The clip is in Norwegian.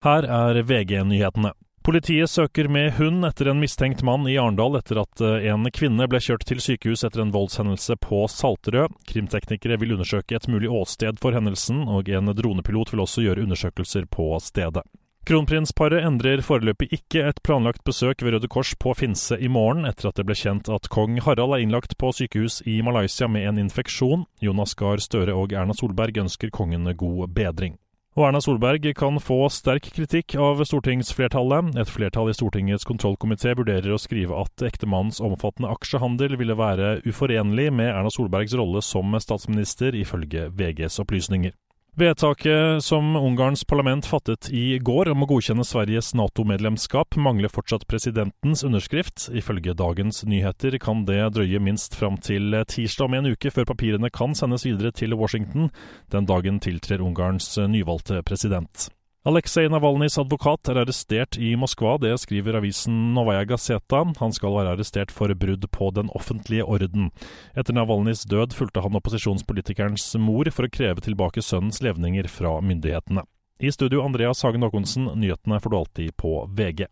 Her er VG-nyhetene. Politiet søker med hund etter en mistenkt mann i Arendal etter at eh, en kvinne ble kjørt til sykehus etter en voldshendelse på Salterød. Krimteknikere vil undersøke et mulig åsted for hendelsen, og en dronepilot vil også gjøre undersøkelser på stedet. Kronprinsparet endrer foreløpig ikke et planlagt besøk ved Røde Kors på Finse i morgen, etter at det ble kjent at kong Harald er innlagt på sykehus i Malaysia med en infeksjon. Jonas Gahr Støre og Erna Solberg ønsker kongen god bedring. Og Erna Solberg kan få sterk kritikk av stortingsflertallet. Et flertall i Stortingets kontrollkomité vurderer å skrive at ektemannens omfattende aksjehandel ville være uforenlig med Erna Solbergs rolle som statsminister, ifølge VGs opplysninger. Vedtaket som Ungarns parlament fattet i går om å godkjenne Sveriges Nato-medlemskap, mangler fortsatt presidentens underskrift. Ifølge dagens nyheter kan det drøye minst fram til tirsdag om en uke før papirene kan sendes videre til Washington. Den dagen tiltrer Ungarns nyvalgte president. Aleksej Navalnyjs advokat er arrestert i Moskva, det skriver avisen Novaja Gazeta. Han skal være arrestert for brudd på den offentlige orden. Etter Navalnyjs død fulgte han opposisjonspolitikerens mor for å kreve tilbake sønnens levninger fra myndighetene. I studio Andreas Hagen Håkonsen, nyhetene får du alltid på VG.